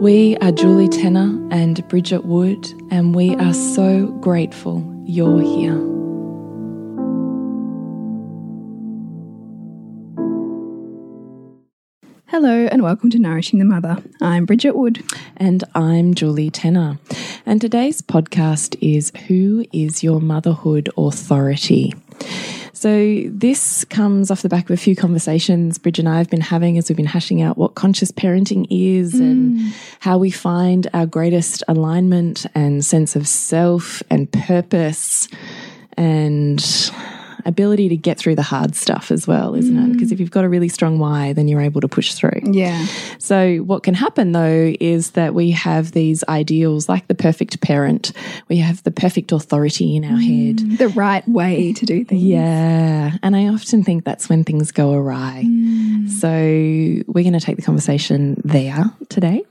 We are Julie Tenner and Bridget Wood, and we are so grateful you're here. Hello, and welcome to Nourishing the Mother. I'm Bridget Wood. And I'm Julie Tenner. And today's podcast is Who is Your Motherhood Authority? So, this comes off the back of a few conversations Bridge and I have been having as we've been hashing out what conscious parenting is mm. and how we find our greatest alignment and sense of self and purpose and ability to get through the hard stuff as well, isn't mm. it? Because if you've got a really strong why, then you're able to push through. Yeah. So, what can happen though is that we have these ideals like the perfect parent, we have the perfect authority in our mm. head, the right way to do things. Yeah. And I often think that's when things go awry. Mm. So, we're going to take the conversation there today.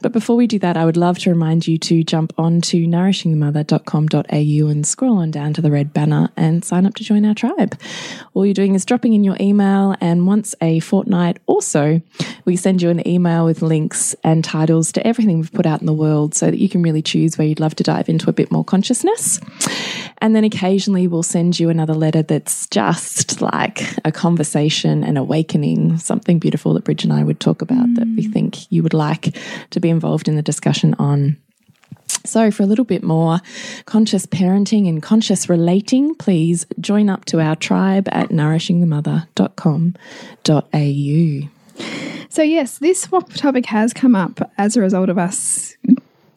But before we do that, I would love to remind you to jump on to nourishingthemother.com.au and scroll on down to the red banner and sign up to join our tribe. All you're doing is dropping in your email, and once a fortnight or so, we send you an email with links and titles to everything we've put out in the world so that you can really choose where you'd love to dive into a bit more consciousness. And then occasionally we'll send you another letter that's just like a conversation, an awakening, something beautiful that Bridge and I would talk about mm. that we mm. think you would like to be involved in the discussion on. So, for a little bit more conscious parenting and conscious relating, please join up to our tribe at nourishingthemother.com.au. So, yes, this topic has come up as a result of us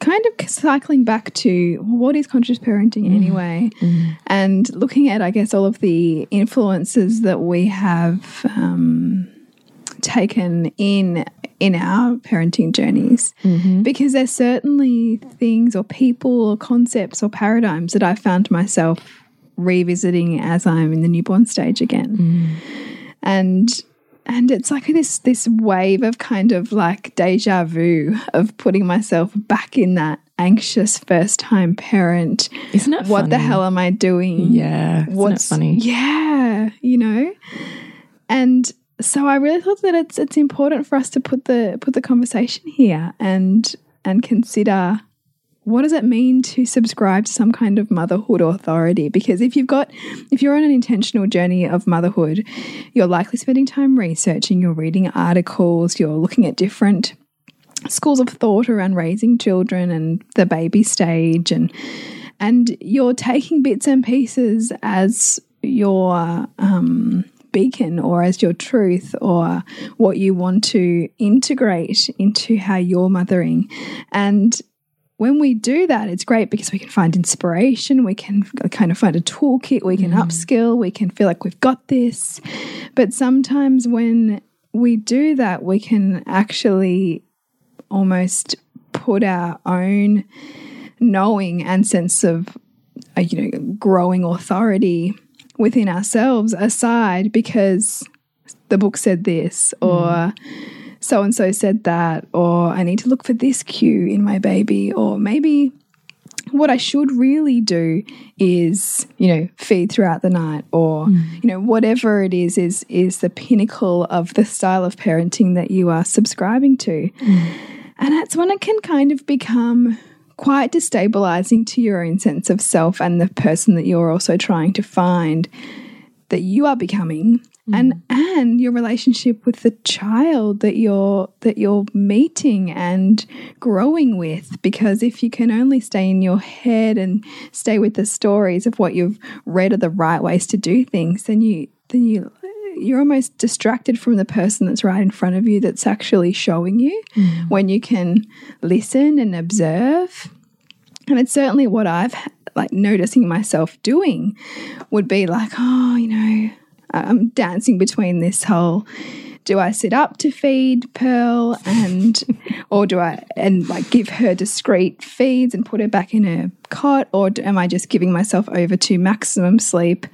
kind of cycling back to what is conscious parenting mm. anyway, mm. and looking at, I guess, all of the influences that we have um, taken in in our parenting journeys mm -hmm. because there's certainly things or people or concepts or paradigms that I found myself revisiting as I'm in the newborn stage again. Mm. And and it's like this this wave of kind of like deja vu of putting myself back in that anxious first time parent. Isn't it? What the hell am I doing? Yeah, what's funny? Yeah, you know, and so I really thought that it's it's important for us to put the put the conversation here and and consider what does it mean to subscribe to some kind of motherhood authority? Because if you've got, if you're on an intentional journey of motherhood, you're likely spending time researching, you're reading articles, you're looking at different schools of thought around raising children and the baby stage and and you're taking bits and pieces as your um, beacon or as your truth or what you want to integrate into how you're mothering and when we do that, it's great because we can find inspiration, we can kind of find a toolkit, we can mm. upskill, we can feel like we've got this. But sometimes when we do that, we can actually almost put our own knowing and sense of uh, you know growing authority within ourselves aside because the book said this or mm so and so said that, or I need to look for this cue in my baby, or maybe what I should really do is, you know, feed throughout the night or, mm. you know, whatever it is, is is the pinnacle of the style of parenting that you are subscribing to. Mm. And that's when it can kind of become quite destabilizing to your own sense of self and the person that you're also trying to find that you are becoming mm. and and your relationship with the child that you're that you're meeting and growing with because if you can only stay in your head and stay with the stories of what you've read are the right ways to do things then you then you you're almost distracted from the person that's right in front of you that's actually showing you mm. when you can listen and observe and it's certainly what I've like noticing myself doing would be like, oh, you know, I'm dancing between this whole do I sit up to feed Pearl and or do I and like give her discreet feeds and put her back in her cot or am I just giving myself over to maximum sleep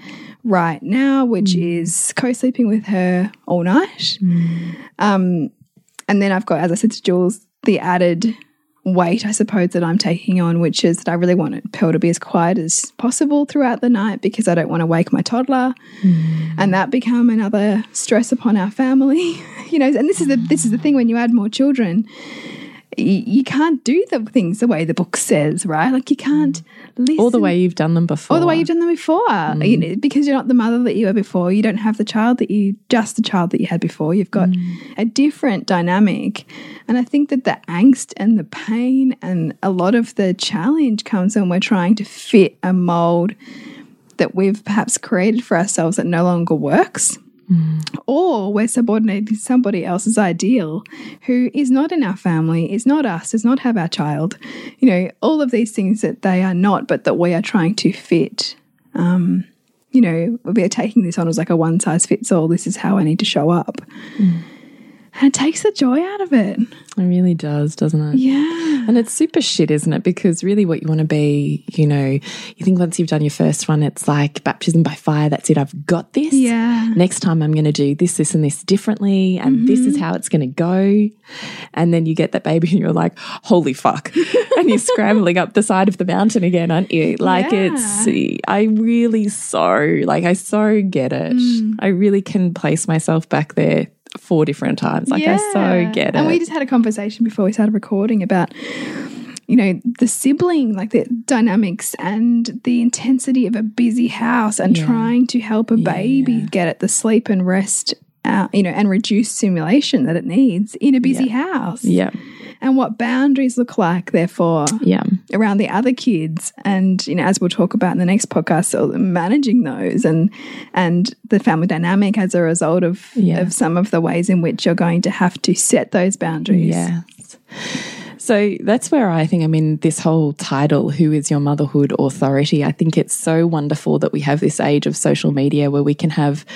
right now which mm. is co-sleeping with her all night mm. um and then I've got as I said to Jules the added weight, I suppose, that I'm taking on, which is that I really want Pearl to be as quiet as possible throughout the night because I don't want to wake my toddler, mm. and that become another stress upon our family. you know, and this is the this is the thing when you add more children, you can't do the things the way the book says, right? Like you can't listen. All the way you've done them before. All the way you've done them before. Mm. You know, because you're not the mother that you were before. You don't have the child that you, just the child that you had before. You've got mm. a different dynamic. And I think that the angst and the pain and a lot of the challenge comes when we're trying to fit a mold that we've perhaps created for ourselves that no longer works. Mm. Or we're subordinating somebody else's ideal who is not in our family, is not us, does not have our child. You know, all of these things that they are not, but that we are trying to fit. Um, you know, we are taking this on as like a one size fits all. This is how I need to show up. Mm. And it takes the joy out of it. It really does, doesn't it? Yeah. And it's super shit, isn't it? Because really, what you want to be, you know, you think once you've done your first one, it's like baptism by fire. That's it. I've got this. Yeah. Next time, I'm going to do this, this, and this differently. And mm -hmm. this is mm-hmm. how it's going to go. And then you get that baby and you're like, holy fuck. and you're scrambling up the side of the mountain again, aren't you? Like, yeah. it's, I really so, like, I so get it. Mm. I really can place myself back there four different times. Like yeah. I so get it. And we just had a conversation before we started recording about you know the sibling like the dynamics and the intensity of a busy house and yeah. trying to help a baby yeah. get at the sleep and rest uh, you know and reduce stimulation that it needs in a busy house yeah and what boundaries look like, therefore, yeah. around the other kids. And you know, as we'll talk about in the next podcast, so managing those and and the family dynamic as a result of yeah. of some of the ways in which you're going to have to set those boundaries. Yes. So that's where I think, I mean, this whole title, Who is Your Motherhood Authority? I think it's so wonderful that we have this age of social media where we can have,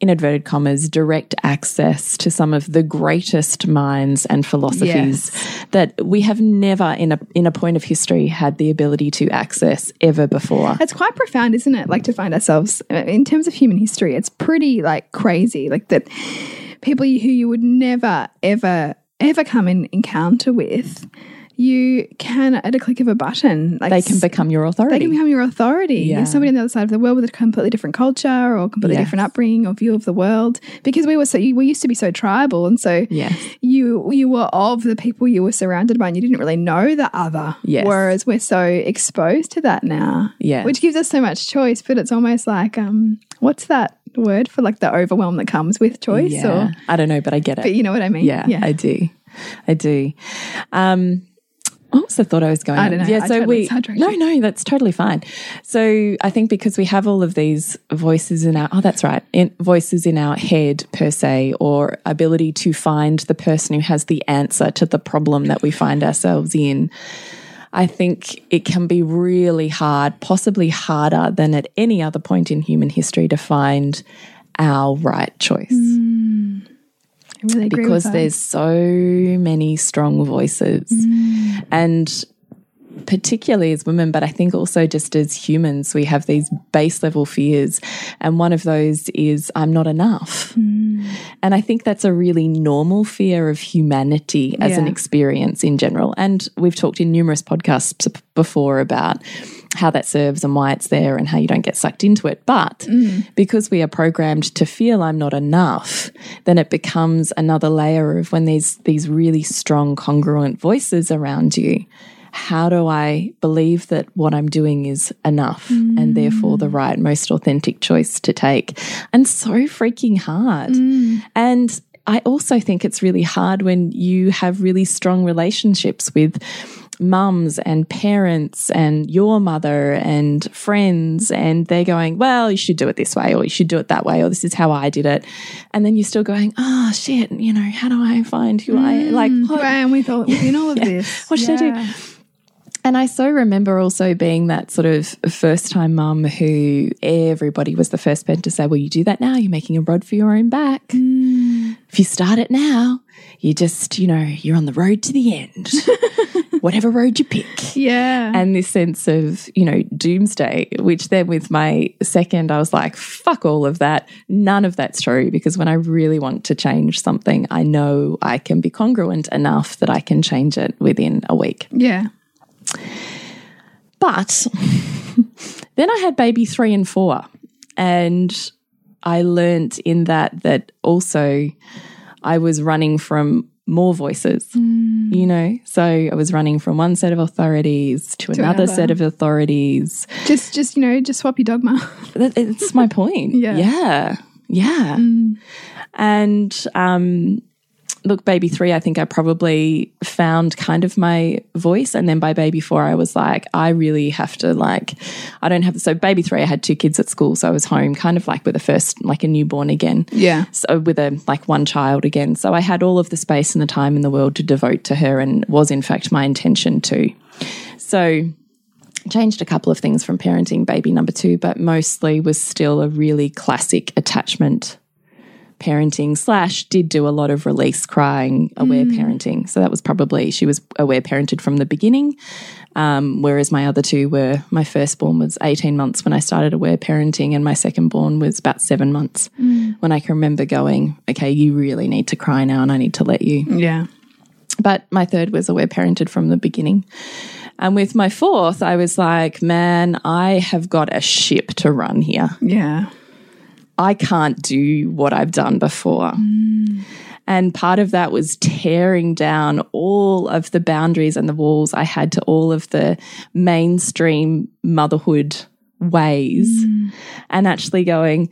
in inverted commas, direct access to some of the greatest minds and philosophies yes. that we have never in a in a point of history had the ability to access ever before. It's quite profound, isn't it? Like to find ourselves uh, in terms of human history, it's pretty like crazy. Like that people who you would never ever ever come in encounter with you can, at a click of a button, like they can become your authority. They can become your authority. Yeah. somebody on the other side of the world with a completely different culture or completely yes. different upbringing or view of the world. Because we were so we used to be so tribal, and so yes. you you were of the people you were surrounded by, and you didn't really know the other. Yes. Whereas we're so exposed to that now. Yeah, which gives us so much choice, but it's almost like um, what's that? Word for like the overwhelm that comes with choice yeah. or I don't know but I get it but you know what I mean yeah, yeah. I do I do um what was the thought I was going? I don't know. Yeah, I so totally we no, no, that's totally fine. So I think because we have all of these voices in our oh, that's right, in, voices in our head per se, or ability to find the person who has the answer to the problem that we find ourselves in. I think it can be really hard, possibly harder than at any other point in human history, to find our right choice. Mm. Really because there's so many strong voices. Mm. And particularly as women, but I think also just as humans, we have these base level fears. And one of those is, I'm not enough. Mm. And I think that's a really normal fear of humanity as yeah. an experience in general. And we've talked in numerous podcasts before about how that serves and why it's there and how you don't get sucked into it. But mm. because we are programmed to feel I'm not enough, then it becomes another layer of when there's these really strong, congruent voices around you. How do I believe that what I'm doing is enough mm. and therefore the right, most authentic choice to take? And so freaking hard. Mm. And I also think it's really hard when you have really strong relationships with mums and parents and your mother and friends, and they're going, well, you should do it this way, or you should do it that way, or this is how I did it. And then you're still going, oh, shit, you know, how do I find who mm, I like? What, who with all, in all of yeah. this? What should yeah. I do? And I so remember also being that sort of first time mum who everybody was the first person to say, Well, you do that now, you're making a rod for your own back. Mm. If you start it now, you just, you know, you're on the road to the end. whatever road you pick. Yeah. And this sense of, you know, doomsday, which then with my second, I was like, fuck all of that. None of that's true because when I really want to change something, I know I can be congruent enough that I can change it within a week. Yeah. But then I had baby three and four. And I learned in that that also I was running from more voices, mm. you know? So I was running from one set of authorities to, to another, another, set of authorities. Just, just, you know, just swap your dogma. It's my point. yeah. Yeah. Yeah. Mm. And, um, look, baby three, I think I probably found kind of my voice. And then by baby four, I was like, I really have to, like, I don't have, so baby three, I had two kids at school. So I was home kind of like with a first, like a newborn again. Yeah. So with a, like one child again. So I had all of the space and the time in the world to devote to her and was in fact my intention to. So, changed a couple of things from parenting baby number two, but mostly was still a really classic attachment parenting slash did do a lot of release crying aware mm. parenting so that was probably she was aware parented from the beginning um, whereas my other two were my firstborn was 18 months when i started aware parenting and my secondborn was about seven months mm. when i can remember going okay you really need to cry now and i need to let you yeah but my third was aware parented from the beginning and with my fourth, I was like, man, I have got a ship to run here. Yeah. I can't do what I've done before. Mm. And part of that was tearing down all of the boundaries and the walls I had to all of the mainstream motherhood ways mm. and actually going,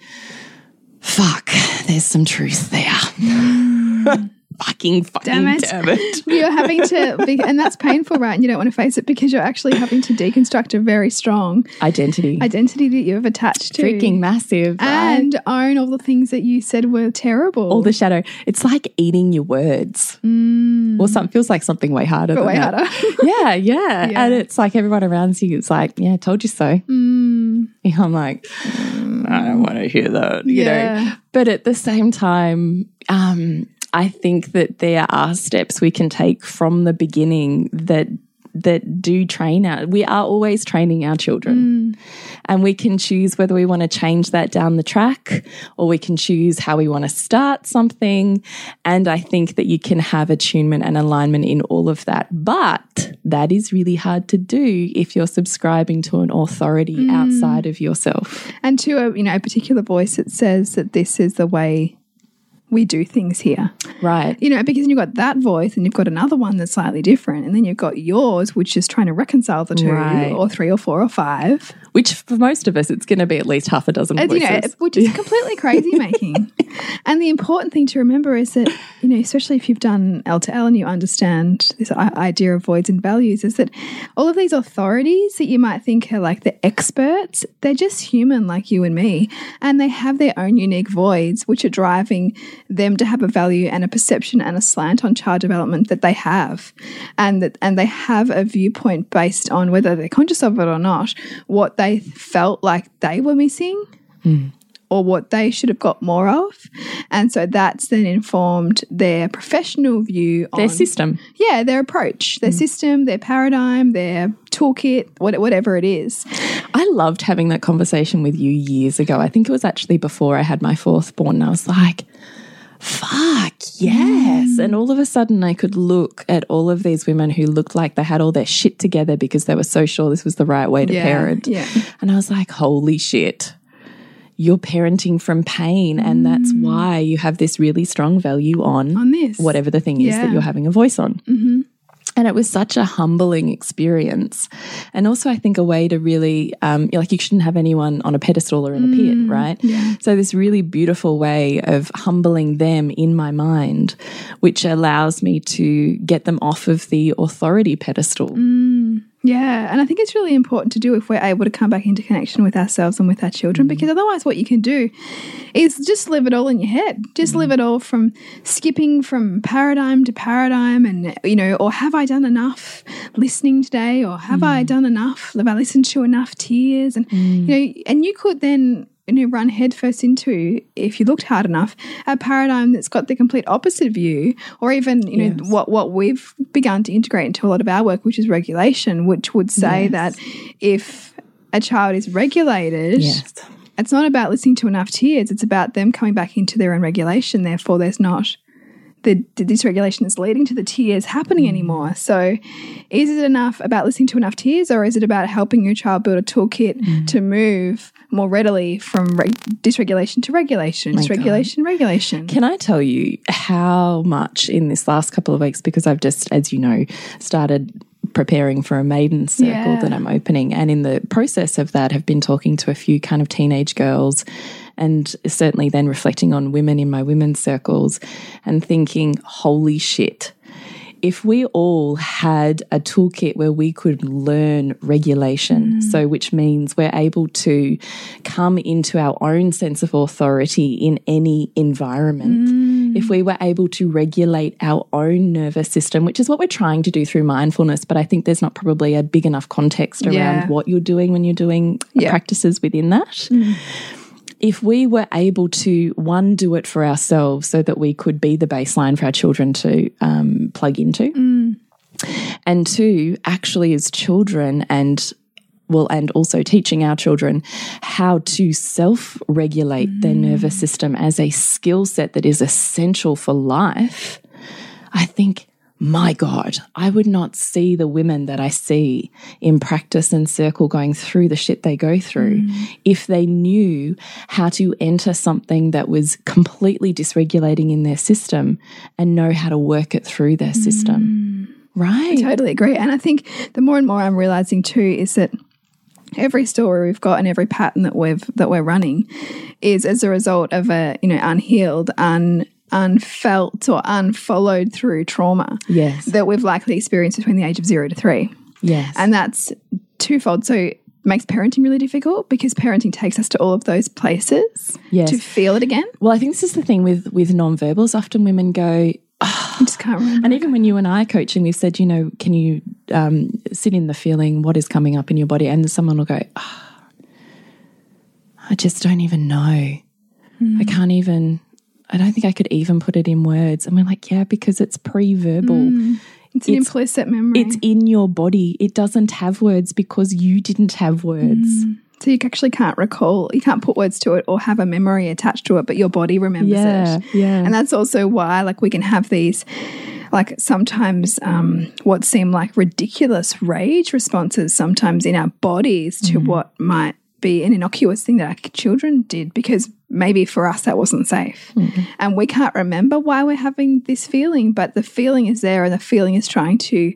fuck, there's some truth there. Mm. fucking fucking damn it. Damn it. you're having to, be, and that's painful, right? And you don't want to face it because you're actually having to deconstruct a very strong identity, identity that you've attached to, freaking massive, and right? own all the things that you said were terrible. All the shadow. It's like eating your words. Mm. Or something feels like something way harder. But way that. harder. yeah, yeah, yeah, And it's like everyone around you. It's like, yeah, I told you so. Mm. I'm like, mm. I don't want to hear that. You yeah. know. But at the same time, um, I think that there are steps we can take from the beginning that that do train our we are always training our children mm. and we can choose whether we want to change that down the track or we can choose how we want to start something and i think that you can have attunement and alignment in all of that but that is really hard to do if you're subscribing to an authority mm. outside of yourself and to a you know a particular voice that says that this is the way we do things here. Right. You know, because you've got that voice and you've got another one that's slightly different. And then you've got yours, which is trying to reconcile the two, right. or three, or four, or five. Which for most of us, it's going to be at least half a dozen voices. You know, which is completely crazy making. and the important thing to remember is that, you know, especially if you've done L to L and you understand this idea of voids and values, is that all of these authorities that you might think are like the experts, they're just human like you and me. And they have their own unique voids, which are driving them to have a value and a perception and a slant on child development that they have, and that and they have a viewpoint based on whether they're conscious of it or not, what they felt like they were missing. Mm. or what they should have got more of. And so that's then informed their professional view Their on system. yeah, their approach, their system, their paradigm, their toolkit, whatever it is. I loved having that conversation with you years ago. I think it was actually before I had my fourth born. And I was like, fuck, yes. Mm. And all of a sudden, I could look at all of these women who looked like they had all their shit together because they were so sure this was the right way to Yeah, parent. yeah. And I was like, holy shit. You're parenting from pain, and that's why you have this really strong value on, Mm. On this. whatever the thing is Yeah. that you're having a voice on. And it was such a humbling experience. And also, I think a way to really, um, like, you shouldn't have anyone on a pedestal or in a pit, right? yeah. So, this really beautiful way of humbling them in my mind, which allows me to get them off of the authority pedestal. Yeah, and I think it's really important to do if we're able to come back into connection with ourselves and with our children, mm. because otherwise, what you can do is just live it all in your head. Just mm. live it all from skipping from paradigm to paradigm, and you know, or have I done enough listening today, or have I mm. done enough? Have I listened to enough tears? And you know, and you could then you know run headfirst into if you looked hard enough a paradigm that's got the complete opposite view or even you know what what we've begun to integrate into a lot of our work which is regulation which would say Yes. that if a child is regulated Yes. it's not about listening to enough tears it's about them coming back into their own regulation therefore there's not the, the dysregulation is leading to the tears happening Mm. anymore. So, is it enough about listening to enough tears, or is it about helping your child build a toolkit Mm. to move more readily from reg dysregulation to regulation, My God. dysregulation, regulation? Can I tell you how much in this last couple of weeks, because I've just, as you know, started preparing for a maiden circle Yeah. that I'm opening. And in the process of that, have been talking to a few kind of teenage girls and certainly then reflecting on women in my women's circles and thinking, holy shit. If we all had a toolkit where we could learn regulation, mm. so which means we're able to come into our own sense of authority in any environment, mm. if we were able to regulate our own nervous system, which is what we're trying to do through mindfulness, but I think there's not probably a big enough context around Yeah. what you're doing when you're doing Yeah. practices within that mm. If we were able to one do it for ourselves so that we could be the baseline for our children to um, plug into. And two actually as children and well and also teaching our children how to self regulate their nervous system as a skill set that is essential for life i think my God, I would not see the women that I see in practice and circle going through the shit they go through mm. if they knew how to enter something that was completely dysregulating in their system and know how to work it through their system. Mm. Right. Totally agree. And I think the more and more I'm realizing too is that every story we've got and every pattern that we've that we're running is as a result of a you know unhealed, un unfelt or unfollowed through trauma Yes. that we've likely experienced between the age of zero to three. Yes. And that's twofold. So it makes parenting really difficult because parenting takes us to all of those places Yes. to feel it again. well, I think this is the thing with with nonverbals. Often women go, I just can't remember. And even when you and I are coaching, we've said, you know, can you um, sit in the feeling, what is coming up in your body? And someone will go, "Ah, I just don't even know. I can't even, I don't think I could even put it in words. And we're like, yeah, because it's pre verbal. Mm, it's an it's- implicit memory. It's in your body. It doesn't have words because you didn't have words. Mm. So you actually can't recall, you can't put words to it or have a memory attached to it, but your body remembers Yeah, it. yeah. And that's also why, like, we can have these, like, sometimes um, what seem like ridiculous rage responses sometimes in our bodies to mm-hmm. what might be an innocuous thing that our children did because maybe for us that wasn't safe. Mm-hmm. And we can't remember why we're having this feeling, but the feeling is there and the feeling is trying to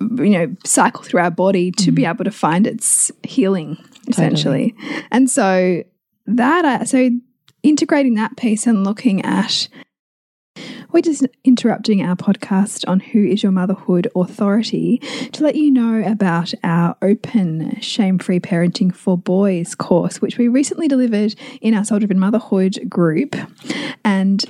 you know cycle through our body to be mm-hmm. able to find its healing essentially. And so that I, so integrating that piece and looking at we're just interrupting our podcast on Who is Your Motherhood Authority to let you know about our open shame free parenting for boys course, which we recently delivered in our Soul Driven Motherhood group. And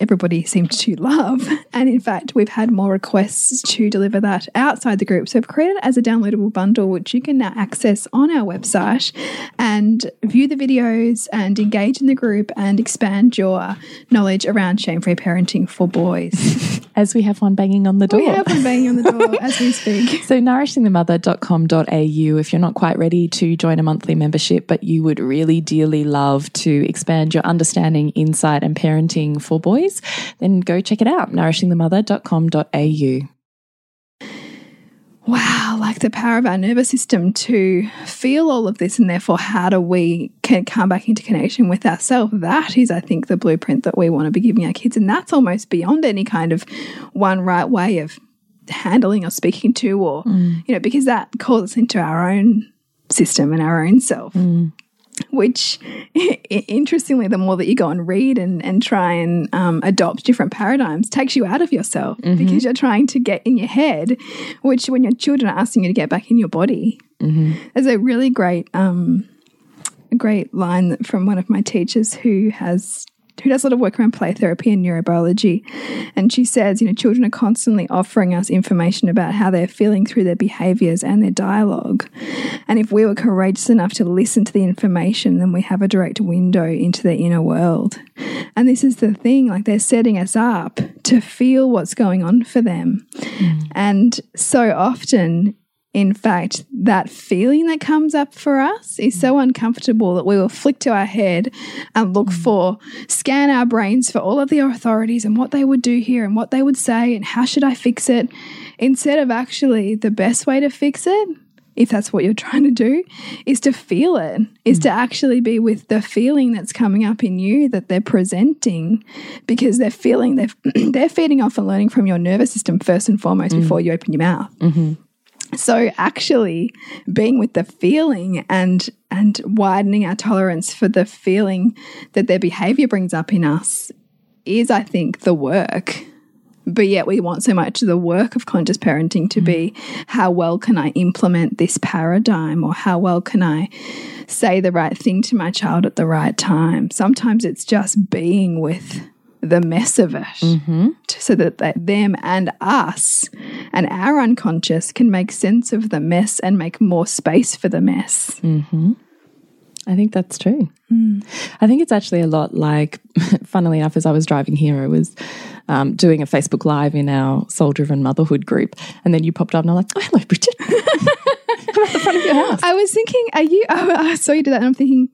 everybody seemed to love. And in fact, we've had more requests to deliver that outside the group. So I've created it as a downloadable bundle, which you can now access on our website and view the videos and engage in the group and expand your knowledge around shame free parenting for boys. As we have one banging on the door. We have one banging on the door as we speak. So, nourishingthemother.com.au, if you're not quite ready to join a monthly membership, but you would really dearly love to expand your understanding, insight, and parenting for boys, then go check it out nourishingthemother.com.au. Wow, like the power of our nervous system to feel all of this, and therefore, how do we can come back into connection with ourselves? That is, I think, the blueprint that we want to be giving our kids, and that's almost beyond any kind of one right way of handling or speaking to, or mm. you know, because that calls us into our own system and our own self. Mm which interestingly the more that you go and read and, and try and um, adopt different paradigms takes you out of yourself mm -hmm. because you're trying to get in your head which when your children are asking you to get back in your body mm -hmm. there's a really great um, a great line from one of my teachers who has who does a lot of work around play therapy and neurobiology. And she says, you know, children are constantly offering us information about how they're feeling through their behaviors and their dialogue. And if we were courageous enough to listen to the information, then we have a direct window into their inner world. And this is the thing, like they're setting us up to feel what's going on for them. Mm. And so often in fact, that feeling that comes up for us is so uncomfortable that we will flick to our head and look mm. for, scan our brains for all of the authorities and what they would do here and what they would say and how should I fix it, instead of actually the best way to fix it. If that's what you're trying to do, is to feel it, is mm. to actually be with the feeling that's coming up in you that they're presenting, because they're feeling they're they're feeding off and learning from your nervous system first and foremost mm. before you open your mouth. Mm -hmm. So actually being with the feeling and and widening our tolerance for the feeling that their behavior brings up in us is I think the work. But yet we want so much the work of conscious parenting to mm. be how well can I implement this paradigm or how well can I say the right thing to my child at the right time. Sometimes it's just being with the mess of it mm -hmm. so that they, them and us and our unconscious can make sense of the mess and make more space for the mess. Mm -hmm. I think that's true. Mm. I think it's actually a lot like, funnily enough, as I was driving here, I was um, doing a Facebook Live in our soul driven motherhood group. And then you popped up and I'm like, oh, hello, Bridget. I'm at the front of your house. I was thinking, are you, oh, I saw you do that and I'm thinking,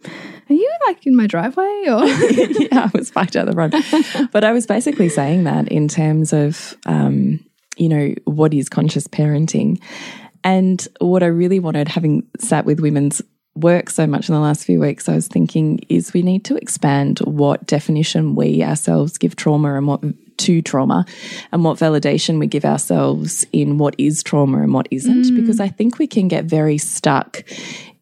are you like in my driveway or? yeah, I was parked out of the front. But I was basically saying that in terms of, um, you know, what is conscious parenting? And what I really wanted, having sat with women's work so much in the last few weeks, I was thinking is we need to expand what definition we ourselves give trauma and what to trauma and what validation we give ourselves in what is trauma and what isn't. Mm. Because I think we can get very stuck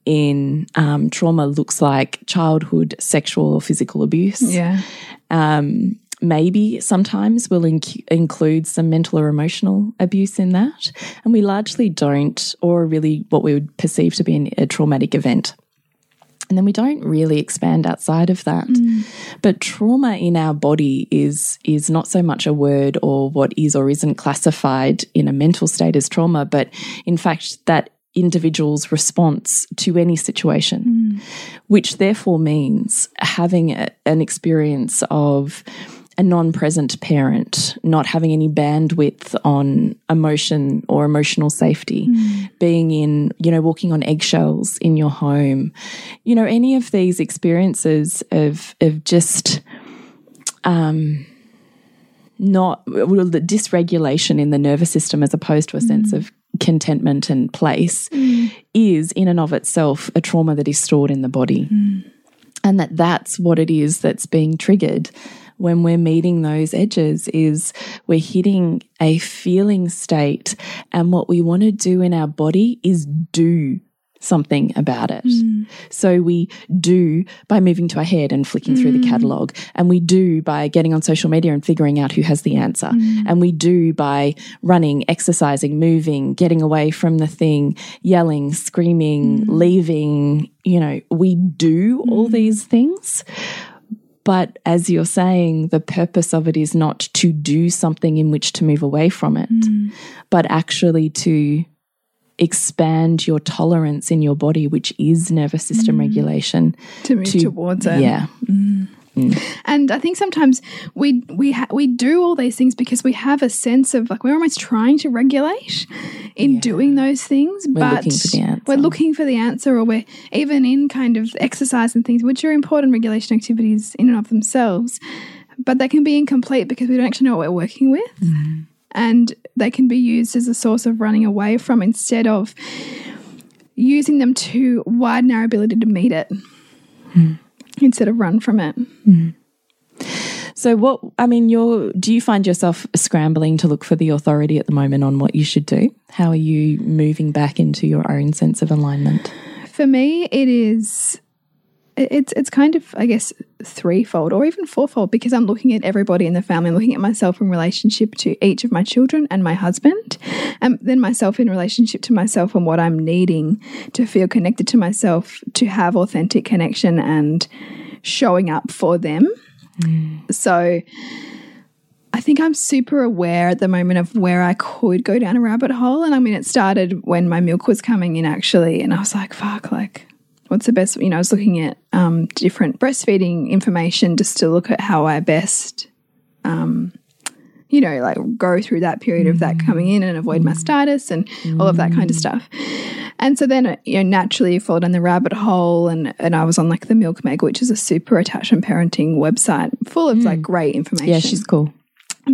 in um, trauma looks like childhood sexual or physical abuse. Yeah. Um, maybe sometimes we'll inc include some mental or emotional abuse in that. And we largely don't, or really what we would perceive to be a traumatic event. And then we don't really expand outside of that. Mm. But trauma in our body is is not so much a word or what is or isn't classified in a mental state as trauma, but in fact that individual's response to any situation, mm. which therefore means having a, an experience of a non present parent, not having any bandwidth on emotion or emotional safety, mm. being in, you know, walking on eggshells in your home, you know, any of these experiences of, of just, um, not well, the dysregulation in the nervous system as opposed to a mm. sense of contentment and place mm. is in and of itself a trauma that is stored in the body. Mm. And that that's what it is that's being triggered when we're meeting those edges is we're hitting a feeling state and what we want to do in our body is do something about it. Mm. So we do by moving to our head and flicking mm. through the mm. catalog. And we do by getting on social media and figuring out who has the answer. Mm. And we do by running, exercising, moving, getting away from the thing, yelling, screaming, mm. leaving. You know, we do all mm. these things. But as you're saying, the purpose of it is not to do something in which to move away from it, but actually to expand your tolerance in your body, which is nervous system mm. regulation. to move towards it. Yeah. Mm. Mm. And I think sometimes we we ha we do all these things because we have a sense of like we're almost trying to regulate in doing those things, We're but looking for the answer. we're looking for the answer, or we're even in kind of exercise and things, which are important regulation activities in and of themselves, but they can be incomplete because we don't actually know what we're working with, Mm-hmm. and they can be used as a source of running away from instead of using them to widen our ability to meet it. Hmm. Instead of run from it. So what I mean, you're do you find yourself scrambling to look for the authority at the moment on what you should do? How are you moving back into your own sense of alignment? For me, it is. It- It's it's kind of I guess threefold or even fourfold because I'm looking at everybody in the family, looking at myself in relationship to each of my children and my husband, and then myself in relationship to myself and what I'm needing to feel connected to myself, to have authentic connection and showing up for them. Mm. So I think I'm super aware at the moment of where I could go down a rabbit hole. And I mean, it started when my milk was coming in, actually. And I was like, fuck, like, what's the best? You know, I was looking at um, different breastfeeding information just to look at how I best, um, you know, like go through that period of that coming in and avoid mastitis and all of that kind of stuff. And so then, you know, naturally you fall down the rabbit hole and, and I was on like the Milk Meg, which is a super attachment parenting website full of like great information. Yeah, she's cool.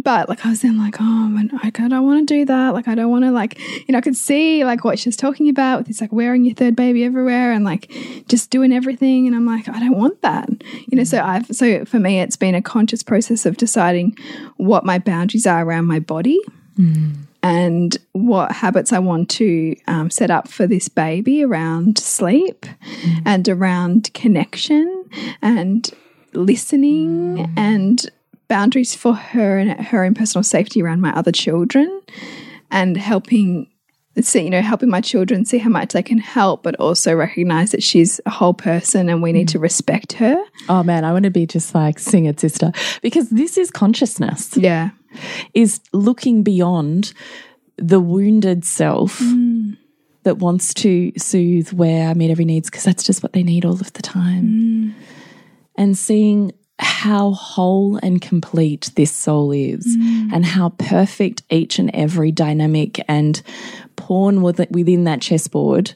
But like I was then like, oh, man, like, I don't want to do that. Like I don't want to like, you know, I could see like what she's talking about with this like wearing your third baby everywhere and like just doing everything. And I'm like, I don't want that. You know, so I've so for me it's been a conscious process of deciding what my boundaries are around my body mm. and what habits I want to um, set up for this baby around sleep mm. and around connection and listening mm. and boundaries for her and her own personal safety around my other children and helping see you know helping my children see how much they can help but also recognize that she's a whole person and we need to mm. respect her. Oh man, I want to be just like sing it, sister, because this is consciousness. yeah. Is looking beyond the wounded self mm. that wants to soothe, wear, meet every needs, because that's just what they need all of the time. Mm. And seeing how whole and complete this soul is mm. and how perfect each and every dynamic and pawn within that chessboard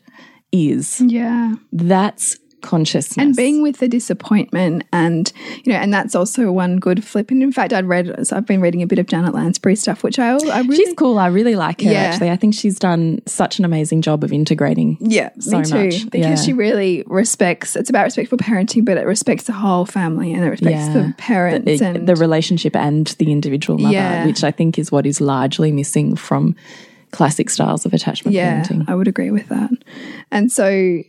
is. yeah That's consciousness. and being with the disappointment and you know and that's also one good flip and in fact i'd read so i've been reading a bit of janet lansbury stuff which i, I really She's cool. I really like her, Yeah. actually. I think she's done such an amazing job of integrating yeah so me too much. because Yeah. she really respects it's about respectful parenting but it respects the whole family and it respects Yeah. the parents the, and the relationship and the individual mother, which I think is what is largely missing from classic styles of attachment yeah parenting. i would agree with that and so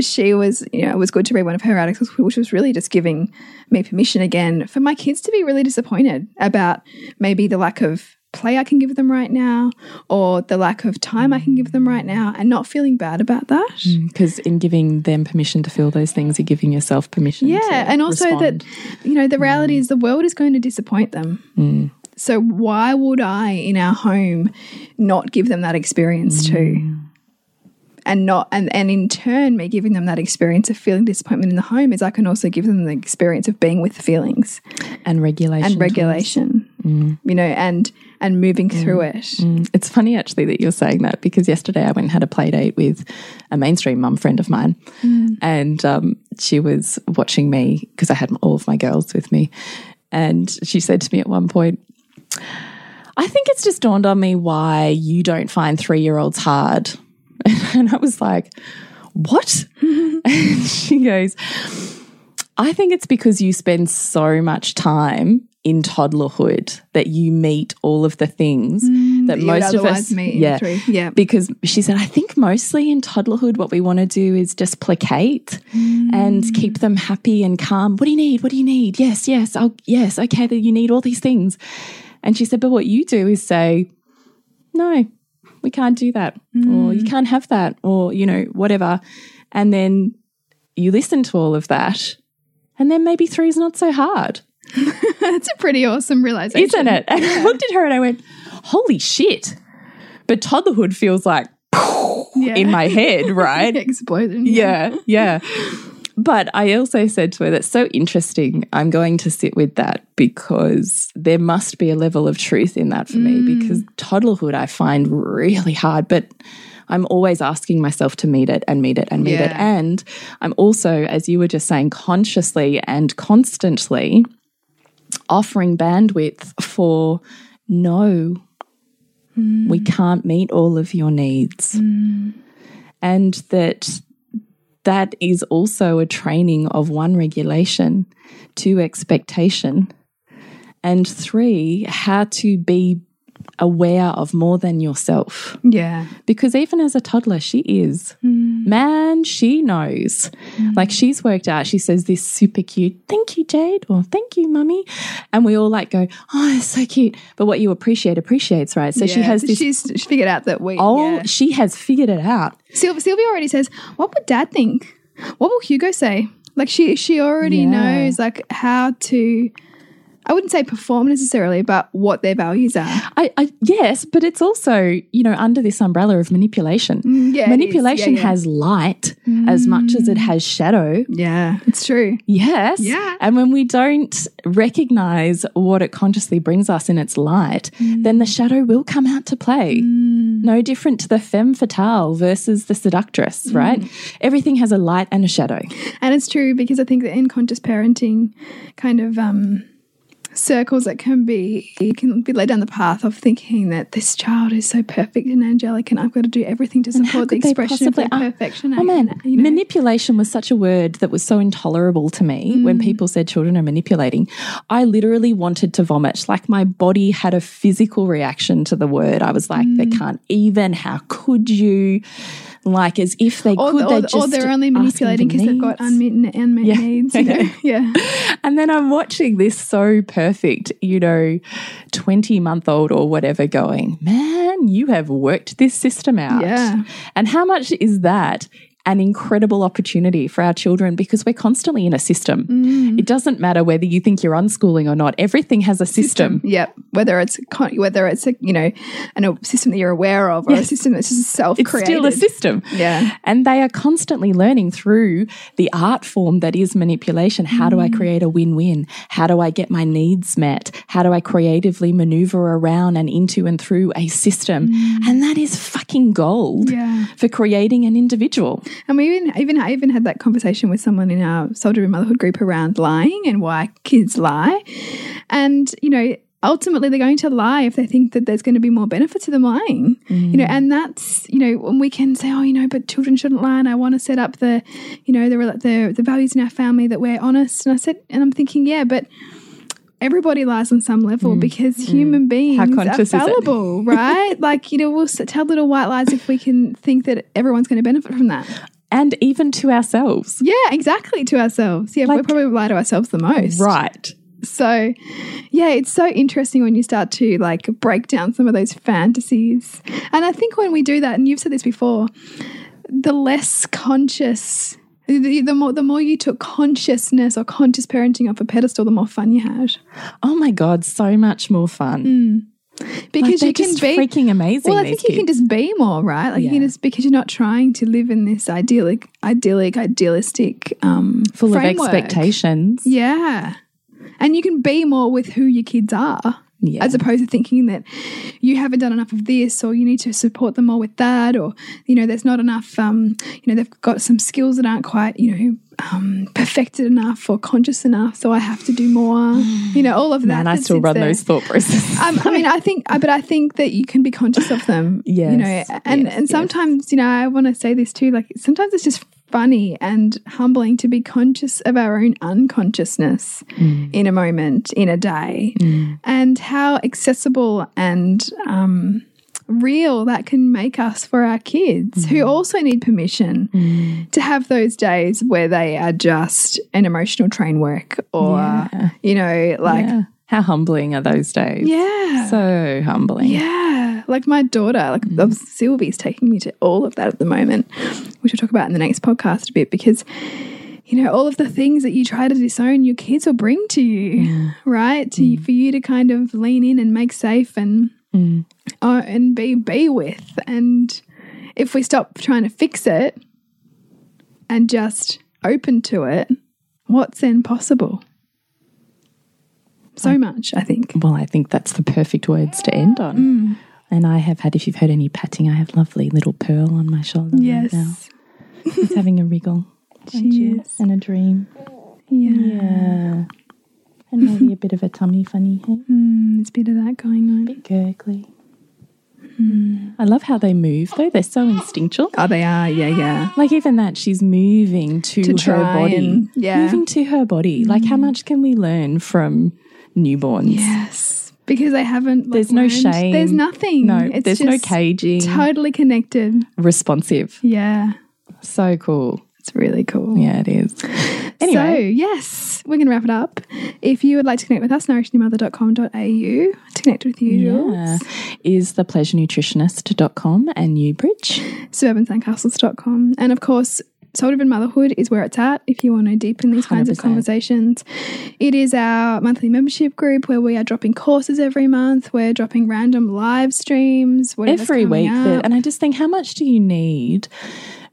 she was you know it was good to read one of her articles which was really just giving me permission again for my kids to be really disappointed about maybe the lack of play I can give them right now or the lack of time I can give them right now and not feeling bad about that. Mm, because in giving them permission to feel those things, you're giving yourself permission. Yeah, and also respond. that you know the mm. reality is the world is going to disappoint them. Mm. So why would I in our home not give them that experience too? And not and and in turn me giving them that experience of feeling disappointment in the home is I can also give them the experience of being with feelings and regulation. and regulation. You know, and and moving through it. Mm. It's funny actually that you're saying that because yesterday I went and had a play date with a mainstream mum friend of mine, and um, she was watching me because I had all of my girls with me, and she said to me at one point, "I think it's just dawned on me why you don't find three year olds hard," and I was like, "What?" and she goes, "I think it's because you spend so much time." In toddlerhood, that you meet all of the things that Mm, that most of us, meet yeah, yeah. because she said, I think mostly in toddlerhood, what we want to do is just placate and Mm. keep them happy and calm. What do you need? What do you need? Yes, yes, oh, yes, okay, that you need all these things. And she said, but what you do is say, no, we can't do that, or Mm. you can't have that, or, you know, whatever. And then you listen to all of that And then maybe three is not so hard. That's a pretty awesome realization. Isn't it? And I looked at her and I went, holy shit. But toddlerhood feels like Yeah. in my head, right? Explosion. yeah, yeah. But I also said to her, that's so interesting. I'm going to sit with that because there must be a level of truth in that for me mm. because toddlerhood I find really hard. But I'm always asking myself to meet it and meet it and meet it. And I'm also, as you were just saying, consciously and constantly offering bandwidth for no, mm. we can't meet all of your needs. Mm. And that that is also a training of one regulation, two expectation, and three, how to be aware of more than yourself. Yeah. Because even as a toddler, she is. Mm. Man, she knows. Mm. Like she's worked out, she says this super cute, thank you, Jade, or thank you, mummy. And we all like go, oh, it's so cute. But what you appreciate appreciates, right? So she has this. She's she figured out that we. Oh, yeah. she has figured it out. Sylvia, Sylvia already says, "What would Dad think? What will Hugo say?" Like she she already Yeah. knows like how to. I wouldn't say perform necessarily, but what their values are. I, I yes, but it's also you know under this umbrella of manipulation. Mm, yeah, manipulation Yeah, yeah. has light as much as it has shadow. Yeah, it's true. Yes. Yeah. And when we don't recognize what it consciously brings us in its light, then the shadow will come out to play. No different to the femme fatale versus the seductress, right? Everything has a light and a shadow. And it's true because I think that in conscious parenting kind of um, circles that can be, you can be led down the path of thinking that this child is so perfect and angelic and I've got to do everything to support the expression of their uh, perfection. Oh man, you know? manipulation was such a word that was so intolerable to me when people said children are manipulating. I literally wanted to vomit. Like my body had a physical reaction to the word. I was like, they can't even. How could you? Like as if they or, could. or, they're or they're only manipulating because they've got unmet, unmet Yeah. needs. You know? yeah. And then I'm watching this so perfect, you know, 20 month old or whatever going, man, you have worked this system out. Yeah. And how much is that? An incredible opportunity for our children because we're constantly in a system. Mm. It doesn't matter whether you think you're unschooling or not. Everything has a system. Yep. Whether it's whether it's a you know an, a system that you're aware of or a system that's just self It's still a system. Yeah. And they are constantly learning through the art form that is manipulation. How do I Mm. create a win win? How do I get my needs met? How do I creatively maneuver around and into and through a system? And that is fucking gold Mm. Yeah. for creating an individual. And we even even I even had that conversation with someone in our Soul Driven Motherhood group around lying and why kids lie. And, you know, ultimately they're going to lie if they think that there's going to be more benefit to them lying. You know, mm. and that's, you know, when we can say, oh, you know, but children shouldn't lie and I want to set up the, you know, the the the values in our family that we're honest. And I said and I'm thinking, yeah, but everybody lies on some level mm. because mm. human beings are conscious is it? fallible, right? like, you know, we'll tell little white lies if we can think that everyone's going to benefit from that. And even to ourselves. Yeah, exactly. To ourselves. Yeah, we probably lie to ourselves the most. Right. So, yeah, it's so interesting when you start to like break down some of those fantasies. And I think when we do that, and you've said this before, the less conscious. The, the more the more you took consciousness or conscious parenting off a pedestal, the more fun you had. Oh my God, so much more fun. Because Like, you can be freaking amazing. Well, I think you can just be more, right? Like you can just because you're not trying to live in this idyllic, idyllic, idealistic, um, full framework. of expectations. Yeah, and you can be more with who your kids are, Yeah. as opposed to thinking that you haven't done enough of this, or you need to support them more with that, or you know, there's not enough. Um, you know, they've got some skills that aren't quite, you know. Um, perfected enough or conscious enough, so I have to do more. You know, all of that. Man, I still run there. those thought processes. Um, I mean, I think, uh, but I think that you can be conscious of them. yeah you know, and yes, and yes. sometimes, you know, I want to say this too. Like sometimes it's just funny and humbling to be conscious of our own unconsciousness Mm. in a moment, in a day, and how accessible and um, real that can make us for our kids Mm. who also need permission to have those days where they are just an emotional train work or Yeah. you know like Yeah. How humbling are those days? yeah So humbling. yeah, like my daughter, like Mm. Sylvie's taking me to all of that at the moment, which we'll talk about in the next podcast a bit because you know, all of the things that you try to disown, your kids will bring to you, right? To, Mm. For you to kind of lean in and make safe and Mm. uh, and be be with. And if we stop trying to fix it and just open to it, what's then possible? So much, I think. Well, I think that's the perfect words to end on. Mm. And I have had, if you've heard any patting, I have lovely little Pearl on my shoulder. Yes. Right now. She's having a wriggle. She is. And a dream. Yeah. Yeah. And maybe a bit of a tummy funny, hey? Mm, there's a bit of that going on. A bit gurgly. I love how they move though. They're so instinctual. Oh, they are. Yeah, yeah. Like even that, she's moving to, To her body. and- yeah. Mm. Moving to her body. Like how much can we learn from newborns? Yes. Because they haven't. like, There's no learned- shame. There's nothing. No, It's there's no caging. Totally connected. Responsive. Yeah. So cool. It's really cool. Yeah, it is. So, Anyway, yes, we're going to wrap it up. If you would like to connect with us, nourishingmother.com.au to connect with you, Jules. yeah, is thepleasurenutritionist.com and Newbridge. suburbansandcastles.com. And of course, Soul Driven Motherhood is where it's at if you want to deepen these kinds of 100%. conversations. It is our monthly membership group where we are dropping courses every month. We're dropping random live streams every week. That, and I just think, how much do you need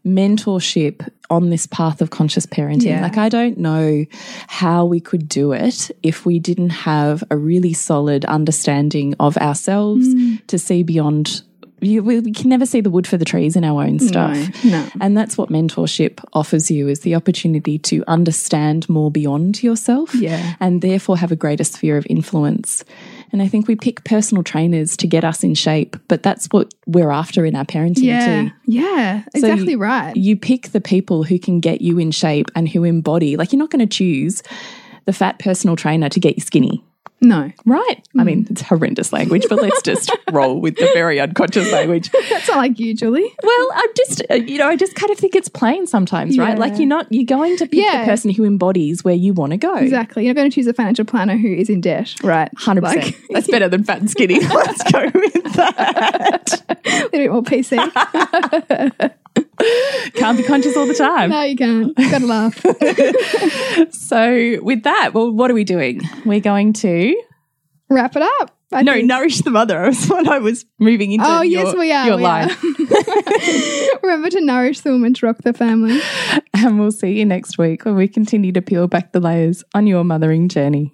mentorship on this path of conscious parenting? Yeah. Like, I don't know how we could do it if we didn't have a really solid understanding of ourselves Mm. to see beyond. You, we, we can never see the wood for the trees in our own stuff. no. And that's what mentorship offers you is the opportunity to understand more beyond yourself Yeah. and therefore have a greater sphere of influence. And I think we pick personal trainers to get us in shape, but that's what we're after in our parenting Yeah. too. Yeah. So Exactly you- right. You pick the people who can get you in shape and who embody, like you're not going to choose the fat personal trainer to get you skinny. No. Right. I mean, it's horrendous language, but let's just roll with the very unconscious language. That's not like you, Julie. Well, I'm just, uh, you know, I just kind of think it's plain sometimes, right? Like you're not, you're going to pick Yeah. the person who embodies where you want to go. Exactly. You're not going to choose a financial planner who is in debt. Right. 100%. Like, That's better than fat and skinny. Let's go with that. a little bit more PC. Can't be conscious all the time. no, you can't. Gotta laugh. So, with that, well, what are we doing? We're going to. Wrap it up. I No, think. nourish the mother. was what I was moving into. Oh, your, yes, we are. Your we line. are. Remember to nourish the woman to rock the family. And we'll see you next week when we continue to peel back the layers on your mothering journey.